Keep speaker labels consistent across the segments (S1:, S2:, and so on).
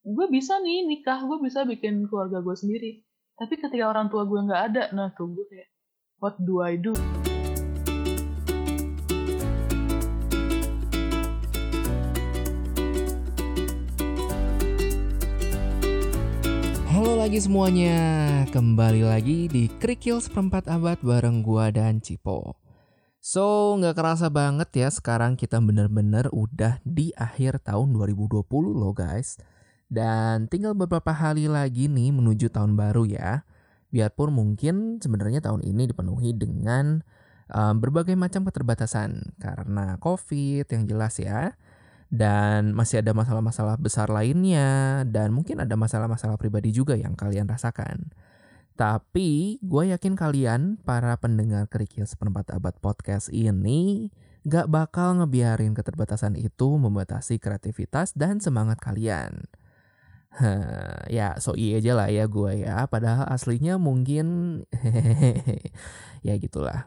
S1: gue bisa nih nikah gue bisa bikin keluarga gue sendiri tapi ketika orang tua gue nggak ada nah tuh gue kayak what do I do
S2: Halo lagi semuanya, kembali lagi di Krikil seperempat abad bareng gua dan Cipo. So, nggak kerasa banget ya sekarang kita bener-bener udah di akhir tahun 2020 loh guys. Dan tinggal beberapa hari lagi nih menuju tahun baru ya. Biarpun mungkin sebenarnya tahun ini dipenuhi dengan um, berbagai macam keterbatasan karena COVID yang jelas ya dan masih ada masalah-masalah besar lainnya dan mungkin ada masalah-masalah pribadi juga yang kalian rasakan. Tapi gue yakin kalian para pendengar kerikil seperempat abad podcast ini gak bakal ngebiarin keterbatasan itu membatasi kreativitas dan semangat kalian. Hah, ya so iya aja lah ya gue ya, padahal aslinya mungkin ya gitulah.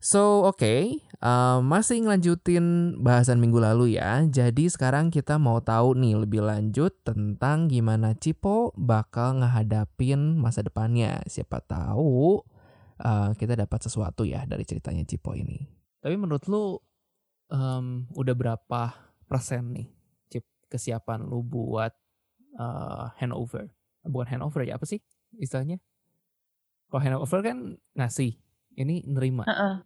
S2: So, oke, okay. uh, masih ngelanjutin bahasan minggu lalu ya. Jadi sekarang kita mau tahu nih lebih lanjut tentang gimana Cipo bakal ngehadapin masa depannya. Siapa tahu uh, kita dapat sesuatu ya dari ceritanya Cipo ini. Tapi menurut lu um, udah berapa persen nih Cip kesiapan lu buat uh, handover? Bukan handover ya apa sih istilahnya? Kalau handover kan ngasih, ini nerima.
S1: uh -uh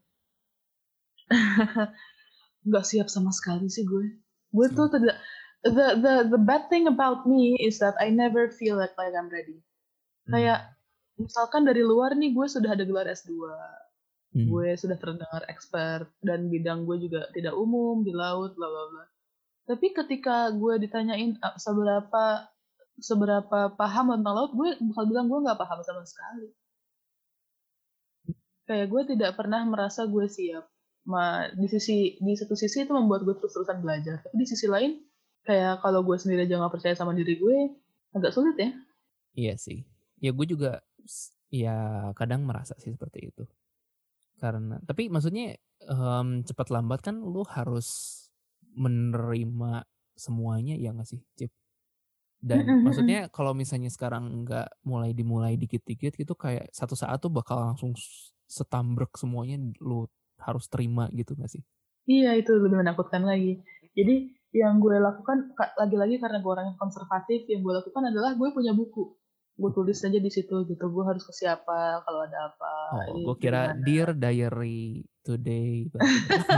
S1: nggak siap sama sekali sih gue gue tuh hmm. tidak the the the bad thing about me is that I never feel like, like I'm ready hmm. kayak misalkan dari luar nih gue sudah ada gelar S2 hmm. gue sudah terdengar expert dan bidang gue juga tidak umum di laut bla bla bla tapi ketika gue ditanyain ah, seberapa seberapa paham tentang laut gue bakal bilang gue nggak paham sama sekali. Kayak gue tidak pernah merasa gue siap. Ma di sisi di satu sisi itu membuat gue terus-terusan belajar. Tapi di sisi lain kayak kalau gue sendiri aja nggak percaya sama diri gue agak sulit ya.
S2: Iya sih. Ya gue juga ya kadang merasa sih seperti itu. Karena tapi maksudnya um, cepat lambat kan lu harus menerima semuanya ya nggak sih Cip dan maksudnya kalau misalnya sekarang nggak mulai dimulai dikit-dikit gitu kayak satu saat tuh bakal langsung setambrek semuanya lu harus terima gitu gak sih?
S1: Iya itu lebih menakutkan lagi. Jadi yang gue lakukan lagi-lagi karena gue orang yang konservatif, yang gue lakukan adalah gue punya buku. Gue tulis aja di situ gitu. Gue harus ke siapa kalau ada apa.
S2: Oh, gue kira gimana. dear diary today.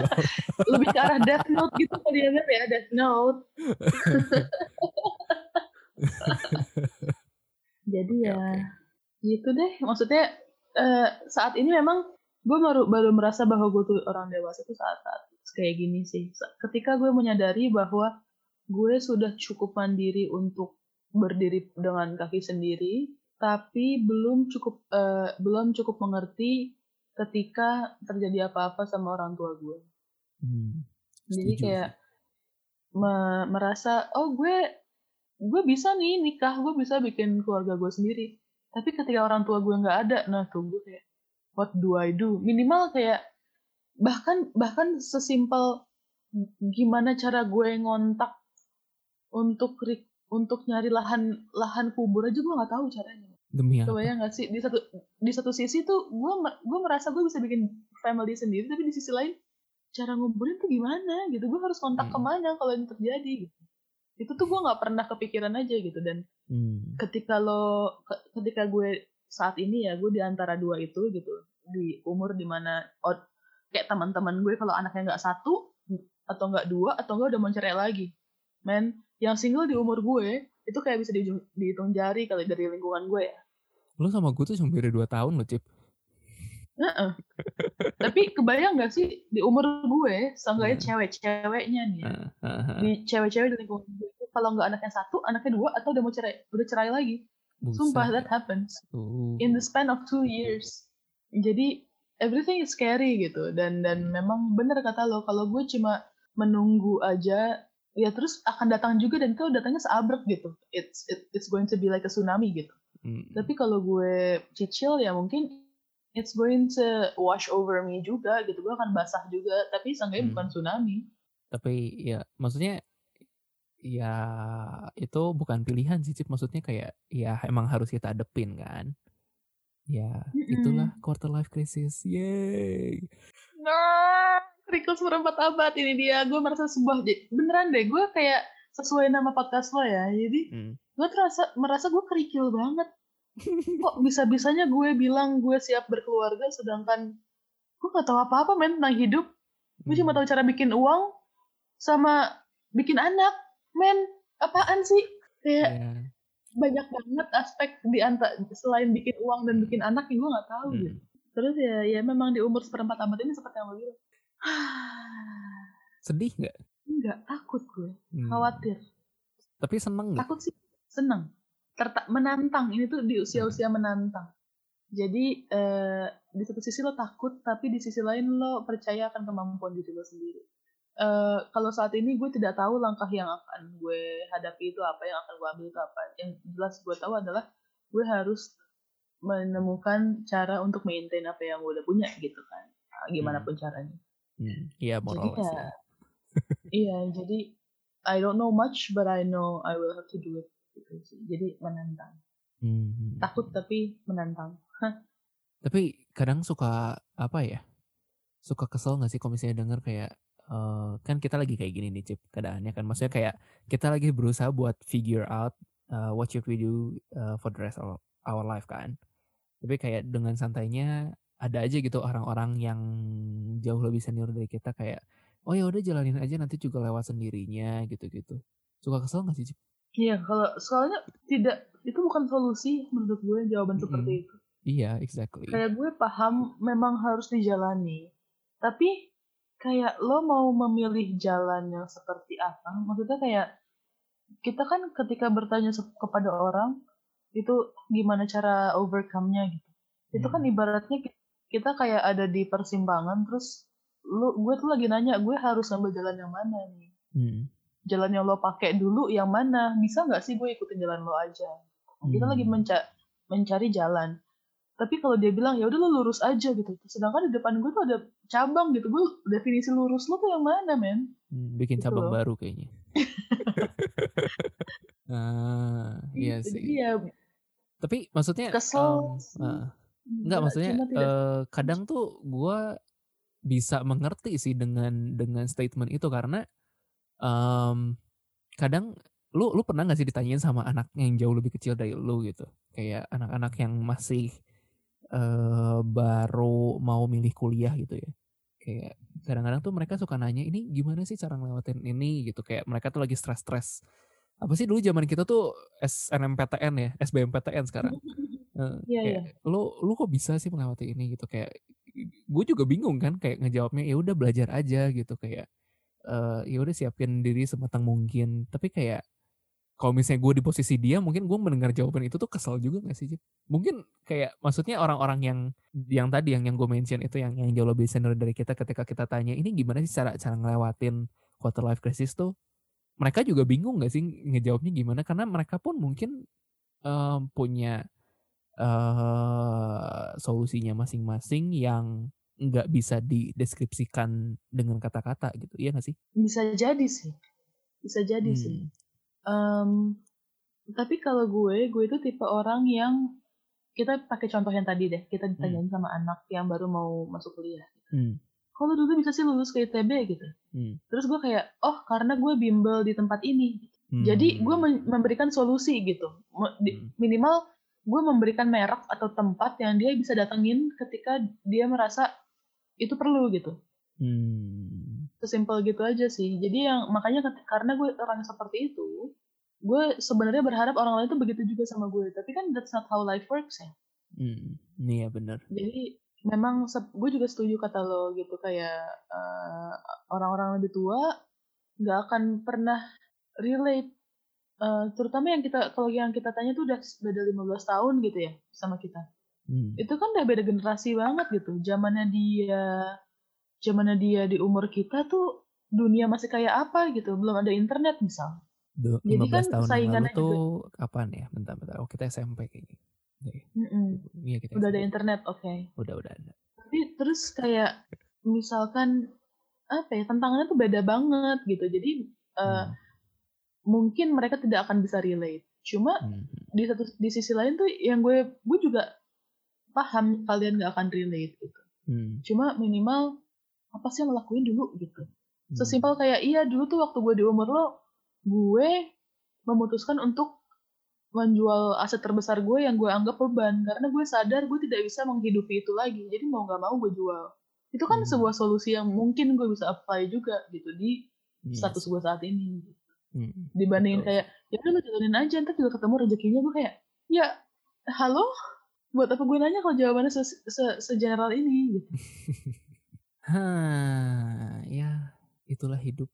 S1: lebih ke arah death note gitu kali ya ya death note. Jadi ya, okay. gitu deh. Maksudnya uh, saat ini memang gue baru baru merasa bahwa gue tuh orang dewasa itu saat-saat kayak gini sih ketika gue menyadari bahwa gue sudah cukup mandiri untuk berdiri dengan kaki sendiri tapi belum cukup uh, belum cukup mengerti ketika terjadi apa-apa sama orang tua gue hmm, jadi kayak me merasa oh gue gue bisa nih nikah gue bisa bikin keluarga gue sendiri. Tapi ketika orang tua gue nggak ada nah tuh gue kayak what do I do? Minimal kayak bahkan bahkan sesimpel gimana cara gue ngontak untuk untuk nyari lahan lahan kubur aja gue nggak tahu caranya.
S2: Demi apa?
S1: ya nggak sih? Di satu di satu sisi tuh gue gue merasa gue bisa bikin family sendiri tapi di sisi lain cara nguburin tuh gimana gitu? Gue harus kontak hmm. ke mana kalau ini terjadi gitu itu tuh gue nggak pernah kepikiran aja gitu dan hmm. ketika lo ketika gue saat ini ya gue di antara dua itu gitu di umur di mana oh, kayak teman-teman gue kalau anaknya nggak satu atau nggak dua atau nggak udah mau cerai lagi men yang single di umur gue itu kayak bisa dihitung, dihitung jari kali dari lingkungan gue ya
S2: lo sama gue tuh cuma beda dua tahun lo cip
S1: Uh-uh. Tapi kebayang gak sih di umur gue, seenggaknya uh. cewek-ceweknya nih, uh, uh, uh. di cewek-cewek di lingkungan gue kalau nggak anaknya satu, anaknya dua atau udah mau cerai, udah cerai lagi. Buset. Sumpah that happens uh. in the span of two years. Jadi everything is scary gitu dan dan memang bener kata lo kalau gue cuma menunggu aja ya terus akan datang juga dan itu datangnya seabrek gitu. It's it, it's going to be like a tsunami gitu. Hmm. Tapi kalau gue cicil ya mungkin it's going to wash over me juga gitu. Gue akan basah juga tapi seenggaknya hmm. bukan tsunami.
S2: Tapi ya maksudnya ya itu bukan pilihan sih Cip. Maksudnya kayak ya emang harus kita adepin kan? Ya mm-hmm. itulah quarter life crisis. Yay
S1: nah Riko seperempat abad ini dia. Gue merasa sebuah beneran deh gue kayak sesuai nama podcast lo ya. Jadi mm. gue terasa merasa gue kerikil banget. Kok bisa bisanya gue bilang gue siap berkeluarga sedangkan gue gak tahu apa apa men tentang hidup. Gue cuma tahu cara bikin uang sama bikin anak men apaan sih? Kayak yeah. banyak banget aspek di antara selain bikin uang dan bikin anak yang gue nggak tahu hmm. gitu terus ya ya memang di umur seperempat abad ini seperti yang lo bilang.
S2: Sedih nggak?
S1: Nggak takut gue. Hmm. khawatir.
S2: Tapi seneng nggak?
S1: Takut sih seneng. Terta menantang. Ini tuh di usia-usia menantang. Jadi eh, di satu sisi lo takut tapi di sisi lain lo percaya akan kemampuan diri lo sendiri uh, kalau saat ini gue tidak tahu langkah yang akan gue hadapi itu apa yang akan gue ambil itu apa yang jelas gue tahu adalah gue harus menemukan cara untuk maintain apa yang gue udah punya gitu kan nah, gimana pun hmm. caranya
S2: hmm. iya hmm. jadi ya,
S1: iya jadi I don't know much but I know I will have to do it gitu sih jadi menantang hmm. takut tapi menantang
S2: tapi kadang suka apa ya suka kesel gak sih kalau misalnya denger kayak uh, kan kita lagi kayak gini nih Cip keadaannya kan maksudnya kayak kita lagi berusaha buat figure out uh, what should we do uh, for the rest of our life kan tapi kayak dengan santainya ada aja gitu orang-orang yang jauh lebih senior dari kita kayak oh ya udah jalanin aja nanti juga lewat sendirinya gitu-gitu suka kesel gak sih Cip?
S1: Iya kalau soalnya tidak itu bukan solusi menurut gue jawaban mm -hmm. seperti itu.
S2: Iya exactly.
S1: Kayak gue paham memang harus dijalani tapi kayak lo mau memilih jalan yang seperti apa? Maksudnya kayak kita kan ketika bertanya kepada orang itu gimana cara overcome-nya gitu. Hmm. Itu kan hmm. ibaratnya kita kayak ada di persimpangan terus lu gue tuh lagi nanya gue harus ambil jalan yang mana nih. Hmm. Jalan yang lo pakai dulu yang mana? Bisa nggak sih gue ikutin jalan lo aja? Kita hmm. lagi menca mencari jalan tapi kalau dia bilang ya udah lo lurus aja gitu. Sedangkan di depan gue tuh ada cabang gitu. Gue definisi lurus lo tuh yang mana men?
S2: Hmm, bikin gitu cabang loh. baru kayaknya. Ah iya sih. iya. Tapi maksudnya
S1: kesel
S2: um, uh, enggak maksudnya uh, kadang tuh gue bisa mengerti sih dengan dengan statement itu. Karena um, kadang lu lu pernah gak sih ditanyain sama anak yang jauh lebih kecil dari lu gitu? Kayak anak-anak yang masih uh, baru mau milih kuliah gitu ya. Kayak kadang-kadang tuh mereka suka nanya ini gimana sih cara ngelewatin ini? Gitu kayak mereka tuh lagi stres-stres. Apa sih dulu zaman kita tuh SNMPTN ya SBMPTN sekarang? Uh, yeah, kayak yeah. lu lu kok bisa sih melewati ini? Gitu kayak gue juga bingung kan kayak ngejawabnya ya udah belajar aja gitu kayak uh, ya udah siapin diri sematang mungkin. Tapi kayak kalau misalnya gue di posisi dia mungkin gue mendengar jawaban itu tuh kesel juga gak sih mungkin kayak maksudnya orang-orang yang yang tadi yang yang gue mention itu yang yang jauh lebih senior dari kita ketika kita tanya ini gimana sih cara cara ngelewatin quarter life crisis tuh? Mereka juga bingung gak sih ngejawabnya gimana karena mereka pun mungkin um, punya uh, solusinya masing-masing yang nggak bisa dideskripsikan dengan kata-kata gitu iya gak sih?
S1: Bisa jadi sih. Bisa jadi hmm. sih Um, tapi kalau gue, gue itu tipe orang yang kita pakai contoh yang tadi deh, kita ditanyain hmm. sama anak yang baru mau masuk kuliah. Hmm. Kalau dulu bisa sih lulus ke ITB gitu. Hmm. Terus gue kayak, oh karena gue bimbel di tempat ini. Hmm. Jadi gue memberikan solusi gitu. Hmm. Minimal gue memberikan merek atau tempat yang dia bisa datengin ketika dia merasa itu perlu gitu. Hmm. Sesimpel gitu aja sih. Jadi yang makanya karena gue orang seperti itu, gue sebenarnya berharap orang lain tuh begitu juga sama gue. Tapi kan that's not how life works ya.
S2: Hmm, iya benar.
S1: Jadi memang gue juga setuju kata lo gitu kayak uh, orang-orang lebih tua nggak akan pernah relate uh, terutama yang kita kalau yang kita tanya tuh udah beda 15 tahun gitu ya sama kita. Hmm. Itu kan udah beda generasi banget gitu. Zamannya dia zamannya dia di umur kita tuh dunia masih kayak apa gitu belum ada internet misal
S2: Du jadi kan tahun saingannya lalu tuh juga. kapan ya bentar-bentar oh kita SMP kayaknya
S1: mm -mm. iya kita udah SMP. ada internet oke okay.
S2: udah udah ada
S1: tapi terus kayak misalkan apa ya tantangannya tuh beda banget gitu jadi uh, hmm. mungkin mereka tidak akan bisa relate cuma
S2: Hmm.
S1: di satu di sisi lain tuh yang gue gue juga paham kalian gak akan relate gitu
S2: Hmm.
S1: cuma minimal apa sih yang lo lakuin dulu gitu
S2: Hmm.
S1: sesimpel kayak iya dulu tuh waktu gue di umur lo gue memutuskan untuk menjual aset terbesar gue yang gue anggap beban karena gue sadar gue tidak bisa menghidupi itu lagi jadi mau nggak mau gue jual itu kan
S2: Hmm.
S1: sebuah solusi yang mungkin gue bisa apply juga gitu di
S2: Iya
S1: status gue saat ini
S2: Hmm.
S1: dibandingin
S2: Betul.
S1: kayak ya udah lu jalanin aja ntar juga ketemu rezekinya gue kayak ya halo buat apa gue nanya kalau jawabannya se, se, segeneral ini gitu
S2: Hah, ya itulah hidup.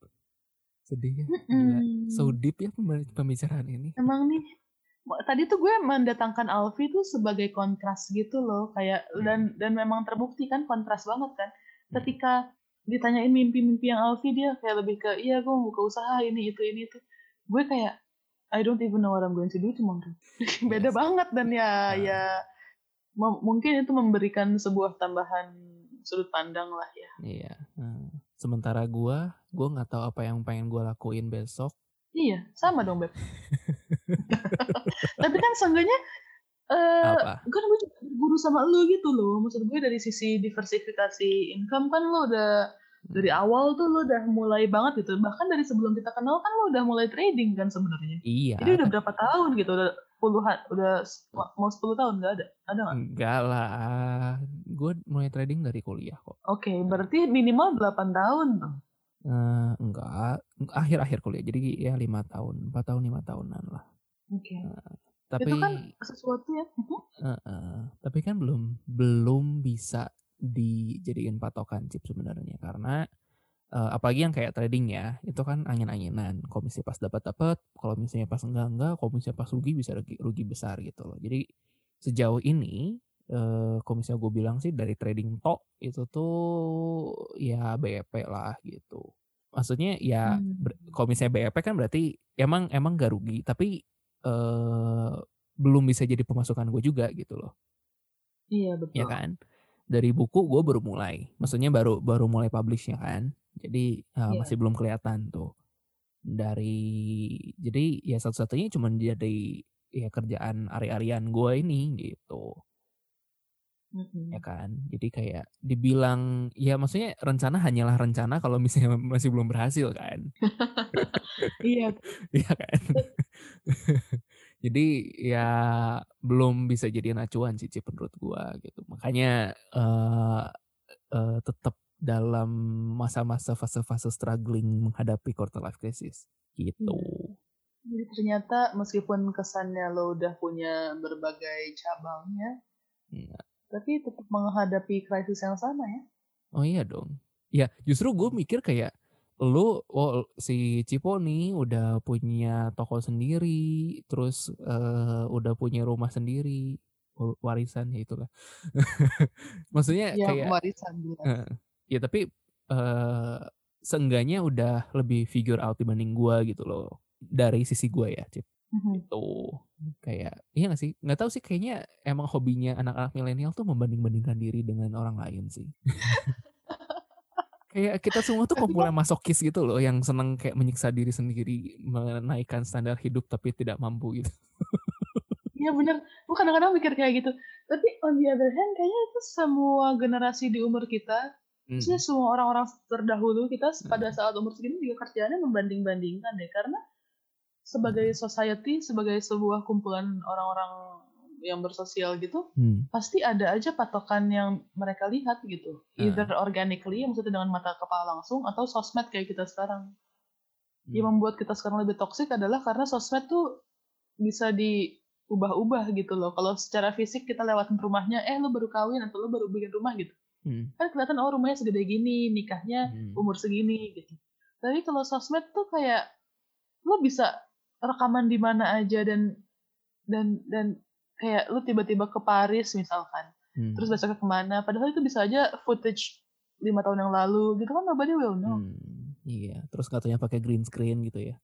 S2: Sedih ya.
S1: Mm-mm.
S2: So deep ya pembi- pembicaraan ini.
S1: emang nih tadi tuh gue mendatangkan Alfi tuh sebagai kontras gitu loh kayak
S2: Hmm.
S1: dan dan memang terbukti kan kontras banget kan
S2: Hmm.
S1: ketika ditanyain mimpi-mimpi yang Alfi dia kayak lebih ke iya gue mau buka usaha ini itu ini itu gue kayak I don't even know what I'm going to do tomorrow beda
S2: Yes.
S1: banget dan ya
S2: Nah.
S1: ya mungkin itu memberikan sebuah tambahan sudut pandang lah ya
S2: Iya. Sementara gua, gua nggak tahu apa yang pengen gua lakuin besok.
S1: iya sama dong beb tapi kan seenggaknya eh
S2: Apa?
S1: kan gue juga guru sama lu gitu loh maksud gue dari sisi diversifikasi income kan lo udah dari awal tuh lo udah mulai banget gitu bahkan dari sebelum kita kenal kan lo udah mulai trading kan sebenarnya
S2: Iya.
S1: jadi udah berapa tahun gitu udah puluhan udah mau 10 tahun nggak ada ada nggak
S2: Enggak lah. Gue mulai trading dari kuliah kok.
S1: oke berarti minimal 8 tahun tuh
S2: Eh, enggak, akhir-akhir kuliah. Jadi ya lima tahun, empat tahun lima tahunan lah.
S1: oke
S2: Tapi
S1: itu kan sesuatu ya
S2: eh, eh, tapi kan belum belum bisa dijadiin patokan chip sebenarnya karena eh, apalagi yang kayak trading ya itu kan angin-anginan. Komisi pas dapat dapat. Kalau misalnya pas enggak enggak. Komisi pas rugi bisa rugi, rugi besar gitu loh. Jadi sejauh ini eh, komisi gue bilang sih dari trading tok itu tuh ya BEP lah gitu. Maksudnya ya
S1: Hmm.
S2: ber- kalau misalnya BEP kan berarti emang emang gak rugi. Tapi eh belum bisa jadi pemasukan gue juga gitu loh.
S1: Iya betul.
S2: ya kan dari buku gue baru mulai. Maksudnya baru baru mulai publishnya kan. Jadi uh,
S1: Iya.
S2: masih belum kelihatan tuh. Dari jadi ya satu-satunya cuma jadi ya kerjaan ari-arian gue ini gitu.
S1: Mhm.
S2: ya kan? Jadi kayak dibilang ya maksudnya rencana hanyalah rencana kalau misalnya masih belum berhasil kan?
S1: Iya.
S2: Iya kan jadi ya belum bisa jadi acuan sih Cip, menurut gua gitu makanya eh eh, tetap dalam masa-masa fase-fase struggling menghadapi quarter life crisis gitu
S1: Jadi ternyata meskipun kesannya lo udah punya berbagai cabangnya,
S2: Iya.
S1: tapi tetap menghadapi krisis yang sama ya.
S2: oh iya dong ya justru gue mikir kayak lu oh, si Cipo nih udah punya toko sendiri terus eh, udah punya rumah sendiri wa- warisan ya itulah. Maksudnya
S1: Ya,
S2: kayak
S1: warisan.
S2: Eh, ya tapi eh seenggaknya udah lebih figure out dibanding gua gitu loh dari sisi gua ya Cip.
S1: Mhm.
S2: tuh kayak iya gak sih? Nggak tahu sih kayaknya emang hobinya anak-anak milenial tuh membanding-bandingkan diri dengan orang lain sih kayak kita semua tuh kumpulan masokis gitu loh yang seneng kayak menyiksa diri sendiri menaikkan standar hidup tapi tidak mampu gitu
S1: Iya bener, gue kadang-kadang mikir kayak gitu. Tapi on the other hand, kayaknya itu semua generasi di umur kita,
S2: Hmm.
S1: semua orang-orang terdahulu kita pada saat umur segini juga kerjaannya membanding-bandingkan deh. Karena sebagai society, sebagai sebuah kumpulan orang-orang yang bersosial gitu,
S2: Hmm.
S1: pasti ada aja patokan yang mereka lihat gitu.
S2: Ah.
S1: Either organically, maksudnya dengan mata kepala langsung, atau sosmed kayak kita sekarang.
S2: Hmm.
S1: Yang membuat kita sekarang lebih toksik adalah karena sosmed tuh bisa diubah-ubah gitu loh. Kalau secara fisik kita lewatin rumahnya, eh lu baru kawin atau lu baru bikin rumah gitu.
S2: Hmm.
S1: Kan kelihatan oh rumahnya segede gini, nikahnya
S2: Hmm.
S1: umur segini gitu. Tapi kalau sosmed tuh kayak lu bisa rekaman di mana aja dan dan dan kayak lu tiba-tiba ke Paris misalkan,
S2: Hmm.
S1: terus besoknya ke mana, padahal itu bisa aja footage lima tahun yang lalu gitu kan nobody will know.
S2: Hmm, iya, terus katanya pakai green screen gitu ya.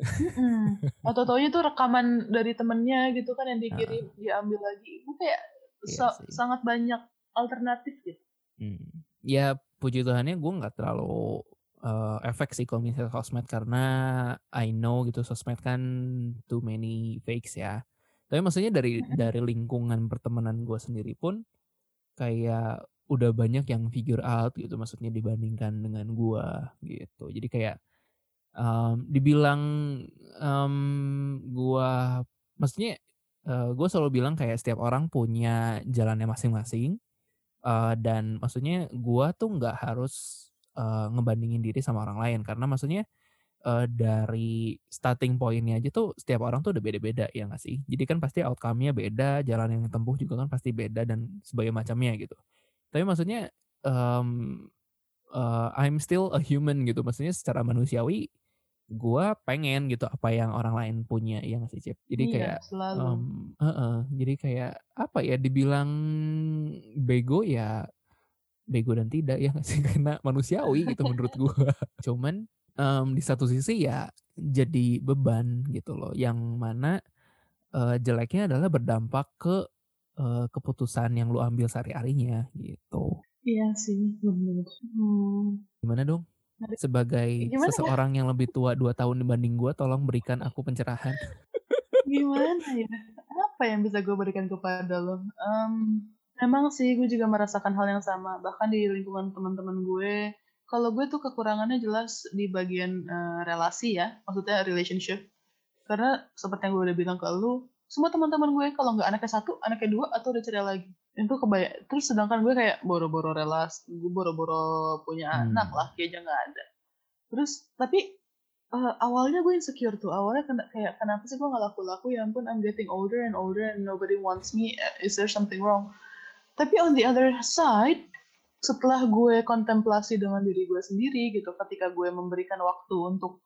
S1: Mm-mm. Atau taunya tuh rekaman dari temennya gitu kan yang dikirim diambil lagi. Itu kayak
S2: Iya sih.
S1: sangat banyak alternatif gitu.
S2: Hmm. Ya puji Tuhannya gue nggak terlalu uh, efek sih kalau misalnya sosmed karena I know gitu sosmed kan too many fakes ya. Tapi maksudnya dari dari lingkungan pertemanan gue sendiri pun kayak udah banyak yang figure out gitu maksudnya dibandingkan dengan gue gitu. Jadi kayak um, dibilang um, gue maksudnya uh, gue selalu bilang kayak setiap orang punya jalannya masing-masing uh, dan maksudnya gue tuh nggak harus uh, ngebandingin diri sama orang lain karena maksudnya uh, dari starting pointnya aja tuh setiap orang tuh udah beda-beda ya nggak sih? Jadi kan pasti outcome-nya beda jalan yang tempuh juga kan pasti beda dan sebagai macamnya gitu. Tapi maksudnya um, uh, I'm still a human gitu. Maksudnya secara manusiawi gue pengen gitu apa yang orang lain punya ya nggak sih Cip? Jadi iya, kayak Um, uh -uh, jadi kayak apa ya dibilang bego ya bego dan tidak ya nggak sih? Karena manusiawi gitu menurut gue cuman um, di satu sisi ya jadi beban gitu loh yang mana uh, jeleknya adalah berdampak ke uh, keputusan yang lu ambil sehari-harinya gitu.
S1: Iya sih benar hmm.
S2: gimana dong? Sebagai gimana seseorang ya? yang lebih tua dua tahun dibanding gue tolong berikan aku pencerahan.
S1: Gimana ya? Apa yang bisa gue berikan kepada lo? Um, Emang sih gue juga merasakan hal yang sama. Bahkan di lingkungan teman-teman gue, kalau gue tuh kekurangannya jelas di bagian uh, relasi ya, maksudnya relationship. Karena seperti yang gue udah bilang ke lu, semua teman-teman gue kalau nggak anaknya satu, anaknya dua atau udah cerai lagi. Itu kebaya. Terus sedangkan gue kayak boro-boro relasi, gue boro-boro punya hmm. anak lah, kayaknya nggak ada. Terus tapi uh, awalnya gue insecure tuh awalnya kena, kayak kenapa sih gue nggak laku-laku ya ampun I'm getting older and older and nobody wants me is there something wrong tapi on the other side, setelah gue kontemplasi dengan diri gue sendiri gitu, ketika gue memberikan waktu untuk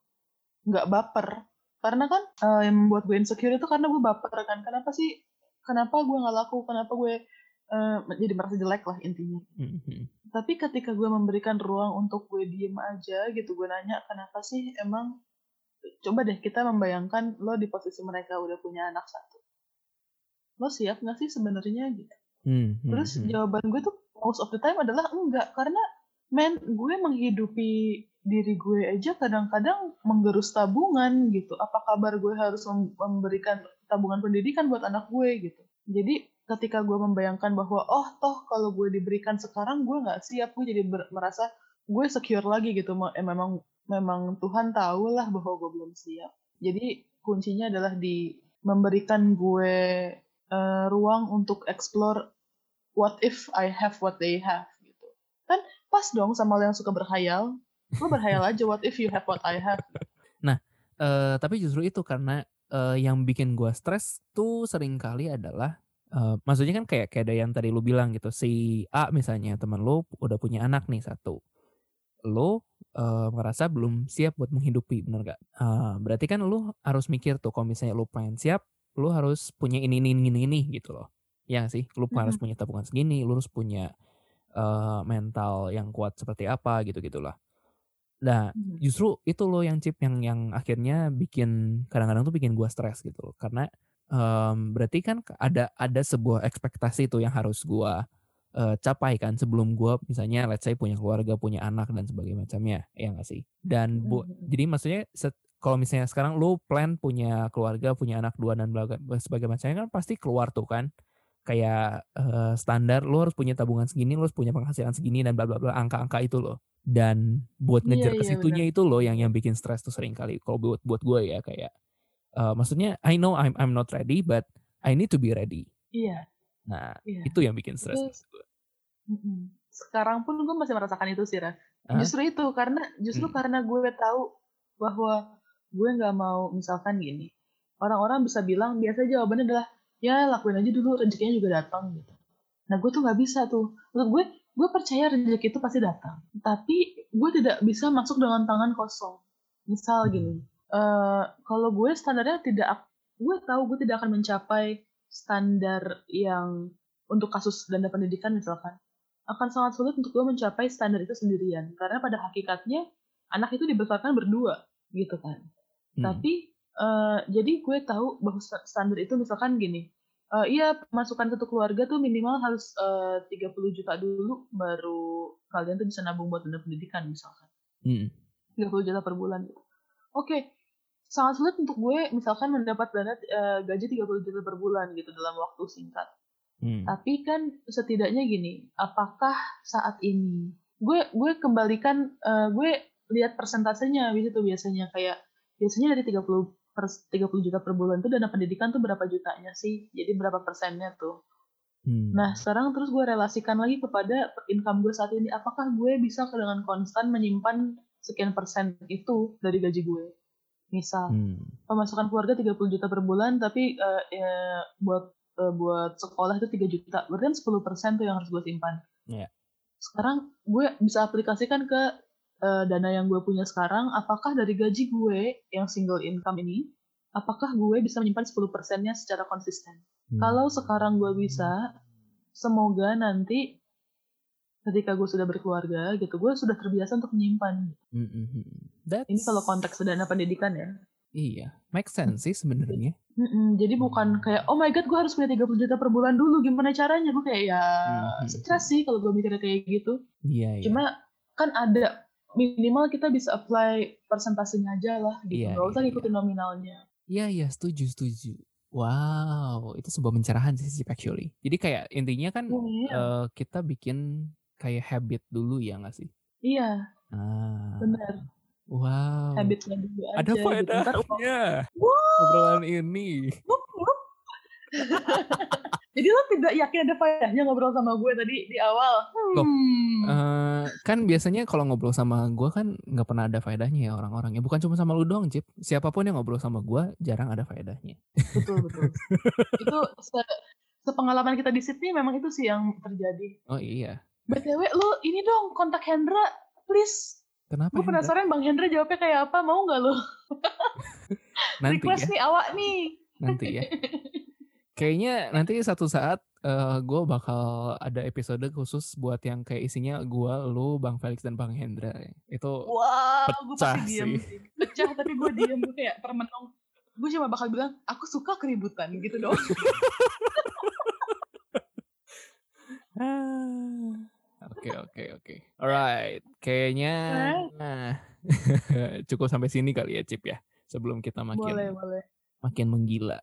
S1: nggak baper, karena kan uh, yang membuat gue insecure itu karena gue baper kan. Kenapa sih? Kenapa gue nggak laku? Kenapa gue uh, jadi merasa jelek lah intinya. Mm-hmm. Tapi ketika gue memberikan ruang untuk gue diem aja gitu, gue nanya kenapa sih emang coba deh kita membayangkan lo di posisi mereka udah punya anak satu. Lo siap nggak sih sebenarnya gitu? Hmm, hmm, Terus hmm. jawaban gue tuh most of the time adalah enggak karena men gue menghidupi diri gue aja kadang-kadang menggerus tabungan gitu. Apa kabar gue harus memberikan tabungan pendidikan buat anak gue gitu. Jadi ketika gue membayangkan bahwa oh toh kalau gue diberikan sekarang gue nggak siap gue jadi merasa gue secure lagi gitu. Eh, memang memang Tuhan tahu lah bahwa gue belum siap. Jadi kuncinya adalah di memberikan gue uh, ruang untuk explore what if I have what they have gitu. Kan pas dong sama lo yang suka berhayal. Lo berhayal aja what if you have what I have.
S2: Nah, uh, tapi justru itu karena uh, yang bikin gue stres tuh sering kali adalah uh, maksudnya kan kayak kayak ada yang tadi lu bilang gitu si A misalnya teman lo udah punya anak nih satu lo uh, merasa belum siap buat menghidupi bener gak? Uh, berarti kan lo harus mikir tuh kalau misalnya lo pengen siap lo harus punya ini ini ini ini gitu loh Ya sih, lu mm-hmm. harus punya tabungan segini, lu harus punya uh, mental yang kuat seperti apa gitu-gitulah. Nah, mm-hmm. justru itu loh yang chip yang yang akhirnya bikin kadang-kadang tuh bikin gua stres gitu loh. Karena um, berarti kan ada ada sebuah ekspektasi tuh yang harus gua uh, capai kan sebelum gua misalnya let's say punya keluarga, punya anak dan sebagainya macamnya, ya nggak sih? Dan bu, mm-hmm. jadi maksudnya set, kalau misalnya sekarang lu plan punya keluarga, punya anak dua dan sebagainya macamnya kan pasti keluar tuh kan kayak uh, standar lo harus punya tabungan segini, lo harus punya penghasilan segini dan bla bla bla angka-angka itu loh. Dan buat iya, ngejar yeah, ke situnya yeah, itu loh yang yang bikin stres tuh sering kali kalau buat buat gue ya kayak uh, maksudnya I know I'm I'm not ready but I need to be ready.
S1: Iya.
S2: Nah, yeah. itu yang bikin stres.
S1: Sekarang pun gue masih merasakan itu sih, Raf. Huh? Justru itu karena justru hmm. karena gue tahu bahwa gue nggak mau misalkan gini. Orang-orang bisa bilang biasa jawabannya adalah ya lakuin aja dulu rezekinya juga datang gitu. Nah gue tuh nggak bisa tuh. Untuk gue gue percaya rezeki itu pasti datang. Tapi gue tidak bisa masuk dengan tangan kosong. Misal gini uh, kalau gue standarnya tidak gue tahu gue tidak akan mencapai standar yang untuk kasus dana pendidikan misalkan. Akan sangat sulit untuk gue mencapai standar itu sendirian. Karena pada hakikatnya anak itu dibesarkan berdua gitu kan. Hmm. tapi Uh, jadi gue tahu bahwa standar itu misalkan gini, uh, iya masukan satu keluarga tuh minimal harus eh, uh, 30 juta dulu baru kalian tuh bisa nabung buat dana pendidikan misalkan. Hmm. 30 juta per bulan gitu. Oke, okay. sangat sulit untuk gue misalkan mendapat dana uh, gaji 30 juta per bulan gitu dalam waktu singkat. Hmm. Tapi kan setidaknya gini, apakah saat ini gue gue kembalikan uh, gue lihat persentasenya di situ biasanya kayak biasanya dari 30 per 30 juta per bulan itu dana pendidikan tuh berapa jutanya sih? Jadi berapa persennya tuh? Hmm. Nah, sekarang terus gue relasikan lagi kepada income gue saat ini. Apakah gue bisa dengan konstan menyimpan sekian persen itu dari gaji gue? Misal, hmm. pemasukan keluarga 30 juta per bulan, tapi uh, ya, buat uh, buat sekolah itu 3 juta. Berarti kan 10 persen tuh yang harus gue simpan. Yeah. Sekarang gue bisa aplikasikan ke uh, dana yang gue punya sekarang, apakah dari gaji gue yang single income ini, apakah gue bisa menyimpan 10 persennya secara konsisten? Hmm. Kalau sekarang gue bisa, semoga nanti ketika gue sudah berkeluarga gitu, gue sudah terbiasa untuk menyimpan. Hmm. hmm, hmm. That's... Ini kalau konteks dana pendidikan ya.
S2: Iya, make sense sih sebenarnya.
S1: Mm-mm, jadi bukan kayak oh my god gue harus punya 30 juta per bulan dulu gimana caranya gue kayak ya mm-hmm. stres sih kalau gue mikirnya kayak gitu. Iya, iya. Cuma kan ada minimal kita bisa apply persentasenya aja lah gitu. Iya, Gak usah ngikutin iya. nominalnya.
S2: Iya iya setuju setuju. Wow, itu sebuah pencerahan sih actually. Jadi kayak intinya kan oh, iya. uh, kita bikin kayak habit dulu ya nggak sih?
S1: Iya. Ah. Benar.
S2: Wow.
S1: Habitnya dulu aja.
S2: Ada gitu. faedahnya. Gitu. Obrolan ini.
S1: Jadi lo tidak yakin ada faedahnya ngobrol sama gue tadi di awal?
S2: Hmm. uh, kan biasanya kalau ngobrol sama gue kan nggak pernah ada faedahnya ya orang-orang. Ya bukan cuma sama lu doang, Cip. Siapa pun yang ngobrol sama gue jarang ada faedahnya.
S1: Betul, betul. itu se sepengalaman kita di Sydney memang itu sih yang terjadi.
S2: Oh iya.
S1: BTW lu ini dong kontak Hendra, please.
S2: Kenapa?
S1: Gue penasaran Bang Hendra jawabnya kayak apa, mau nggak lo?
S2: Nanti
S1: Request
S2: ya.
S1: nih awak nih.
S2: Nanti ya. Kayaknya nanti satu saat uh, eh, gue bakal ada episode khusus buat yang kayak isinya gue, lu, Bang Felix dan Bang Hendra. Itu
S1: wow, pecah gue diem sih. Pecah tapi gue diem gue kayak termenung. Gue cuma bakal bilang aku suka keributan gitu dong.
S2: Oke oke oke. Alright, kayaknya nah, cukup sampai sini kali ya Cip ya. Sebelum kita makin
S1: boleh, boleh.
S2: makin menggila.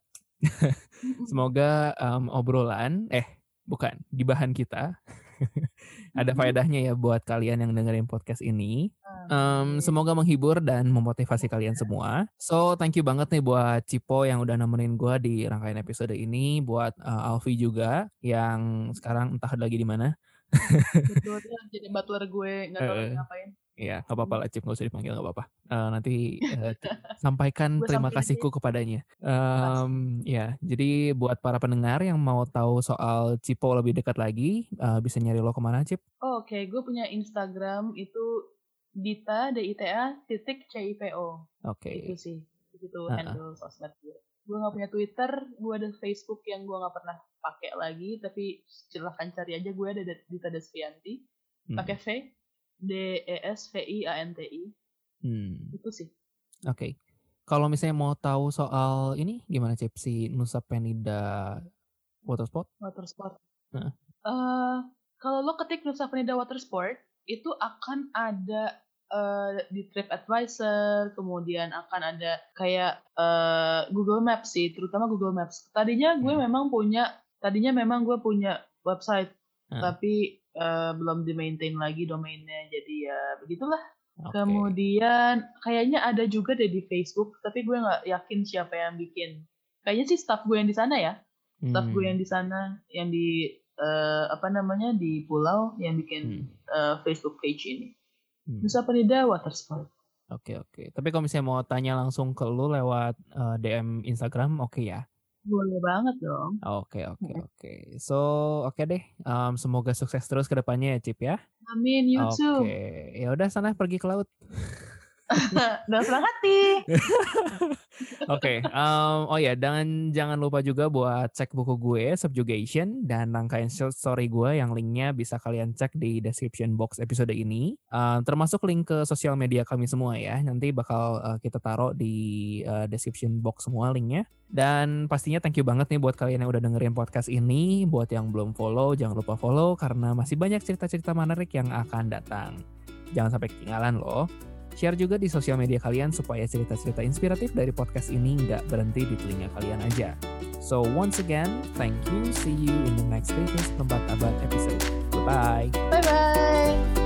S2: Semoga um, obrolan, eh bukan, di bahan kita ada faedahnya ya buat kalian yang dengerin podcast ini. Um, semoga menghibur dan memotivasi kalian semua. So thank you banget nih buat Cipo yang udah nemenin gue di rangkaian episode ini. Buat uh, Alfi juga yang sekarang entah lagi di mana.
S1: Betul, jadi butler gue nggak tahu uh, ngapain.
S2: Iya, nggak apa-apa lah Cip, nggak usah dipanggil nggak apa-apa. Uh, nanti uh, sampaikan terima kasihku kepadanya. Um, ya, jadi buat para pendengar yang mau tahu soal Cipo lebih dekat lagi, uh, bisa nyari lo ke mana Cip?
S1: Oh, Oke, okay. gue punya Instagram itu Dita D I T A titik C I P O.
S2: Oke. Okay.
S1: Itu sih, itu uh -uh. handle sosmed gue. Gue nggak punya Twitter, gue ada Facebook yang gue nggak pernah pakai lagi, tapi silahkan cari aja gue ada Dita Desvianti, hmm. pakai V D E S V I A N T I. Hmm. Itu sih.
S2: Oke. Okay. Kalau misalnya mau tahu soal ini gimana Cip si Nusa Penida Watersport?
S1: Watersport. Nah. Uh, kalau lo ketik Nusa Penida Watersport itu akan ada uh, di Trip Advisor, kemudian akan ada kayak uh, Google Maps sih, terutama Google Maps. Tadinya gue hmm. memang punya, tadinya memang gue punya website, hmm. tapi uh, belum di maintain lagi domainnya jadi ya begitulah okay. kemudian kayaknya ada juga deh di Facebook tapi gue nggak yakin siapa yang bikin kayaknya sih staff gue yang di sana ya staff hmm. gue yang di sana yang di uh, apa namanya di pulau yang bikin hmm. uh, Facebook page ini hmm. Nusa Penida Watersport
S2: Oke okay, oke. Okay. Tapi kalau misalnya mau tanya langsung ke lu lewat uh, DM Instagram, oke okay ya?
S1: Boleh banget dong.
S2: Oke, oke, oke. So, oke okay deh. Um, semoga sukses terus ke depannya ya, Cip ya.
S1: Amin, you
S2: Oke.
S1: too.
S2: Ya udah sana pergi ke laut.
S1: Udah senang hati.
S2: Oke, okay, um, oh ya, dan jangan lupa juga buat cek buku gue Subjugation dan rangkaian short story gue yang linknya bisa kalian cek di description box episode ini, uh, termasuk link ke sosial media kami semua ya. Nanti bakal uh, kita taruh di uh, description box semua linknya. Dan pastinya thank you banget nih buat kalian yang udah dengerin podcast ini. Buat yang belum follow, jangan lupa follow karena masih banyak cerita-cerita menarik yang akan datang. Jangan sampai ketinggalan loh. Share juga di sosial media kalian supaya cerita-cerita inspiratif dari podcast ini nggak berhenti di telinga kalian aja. So once again, thank you. See you in the next Kritis Perempat Abad episode. Bye-bye.
S1: Bye-bye.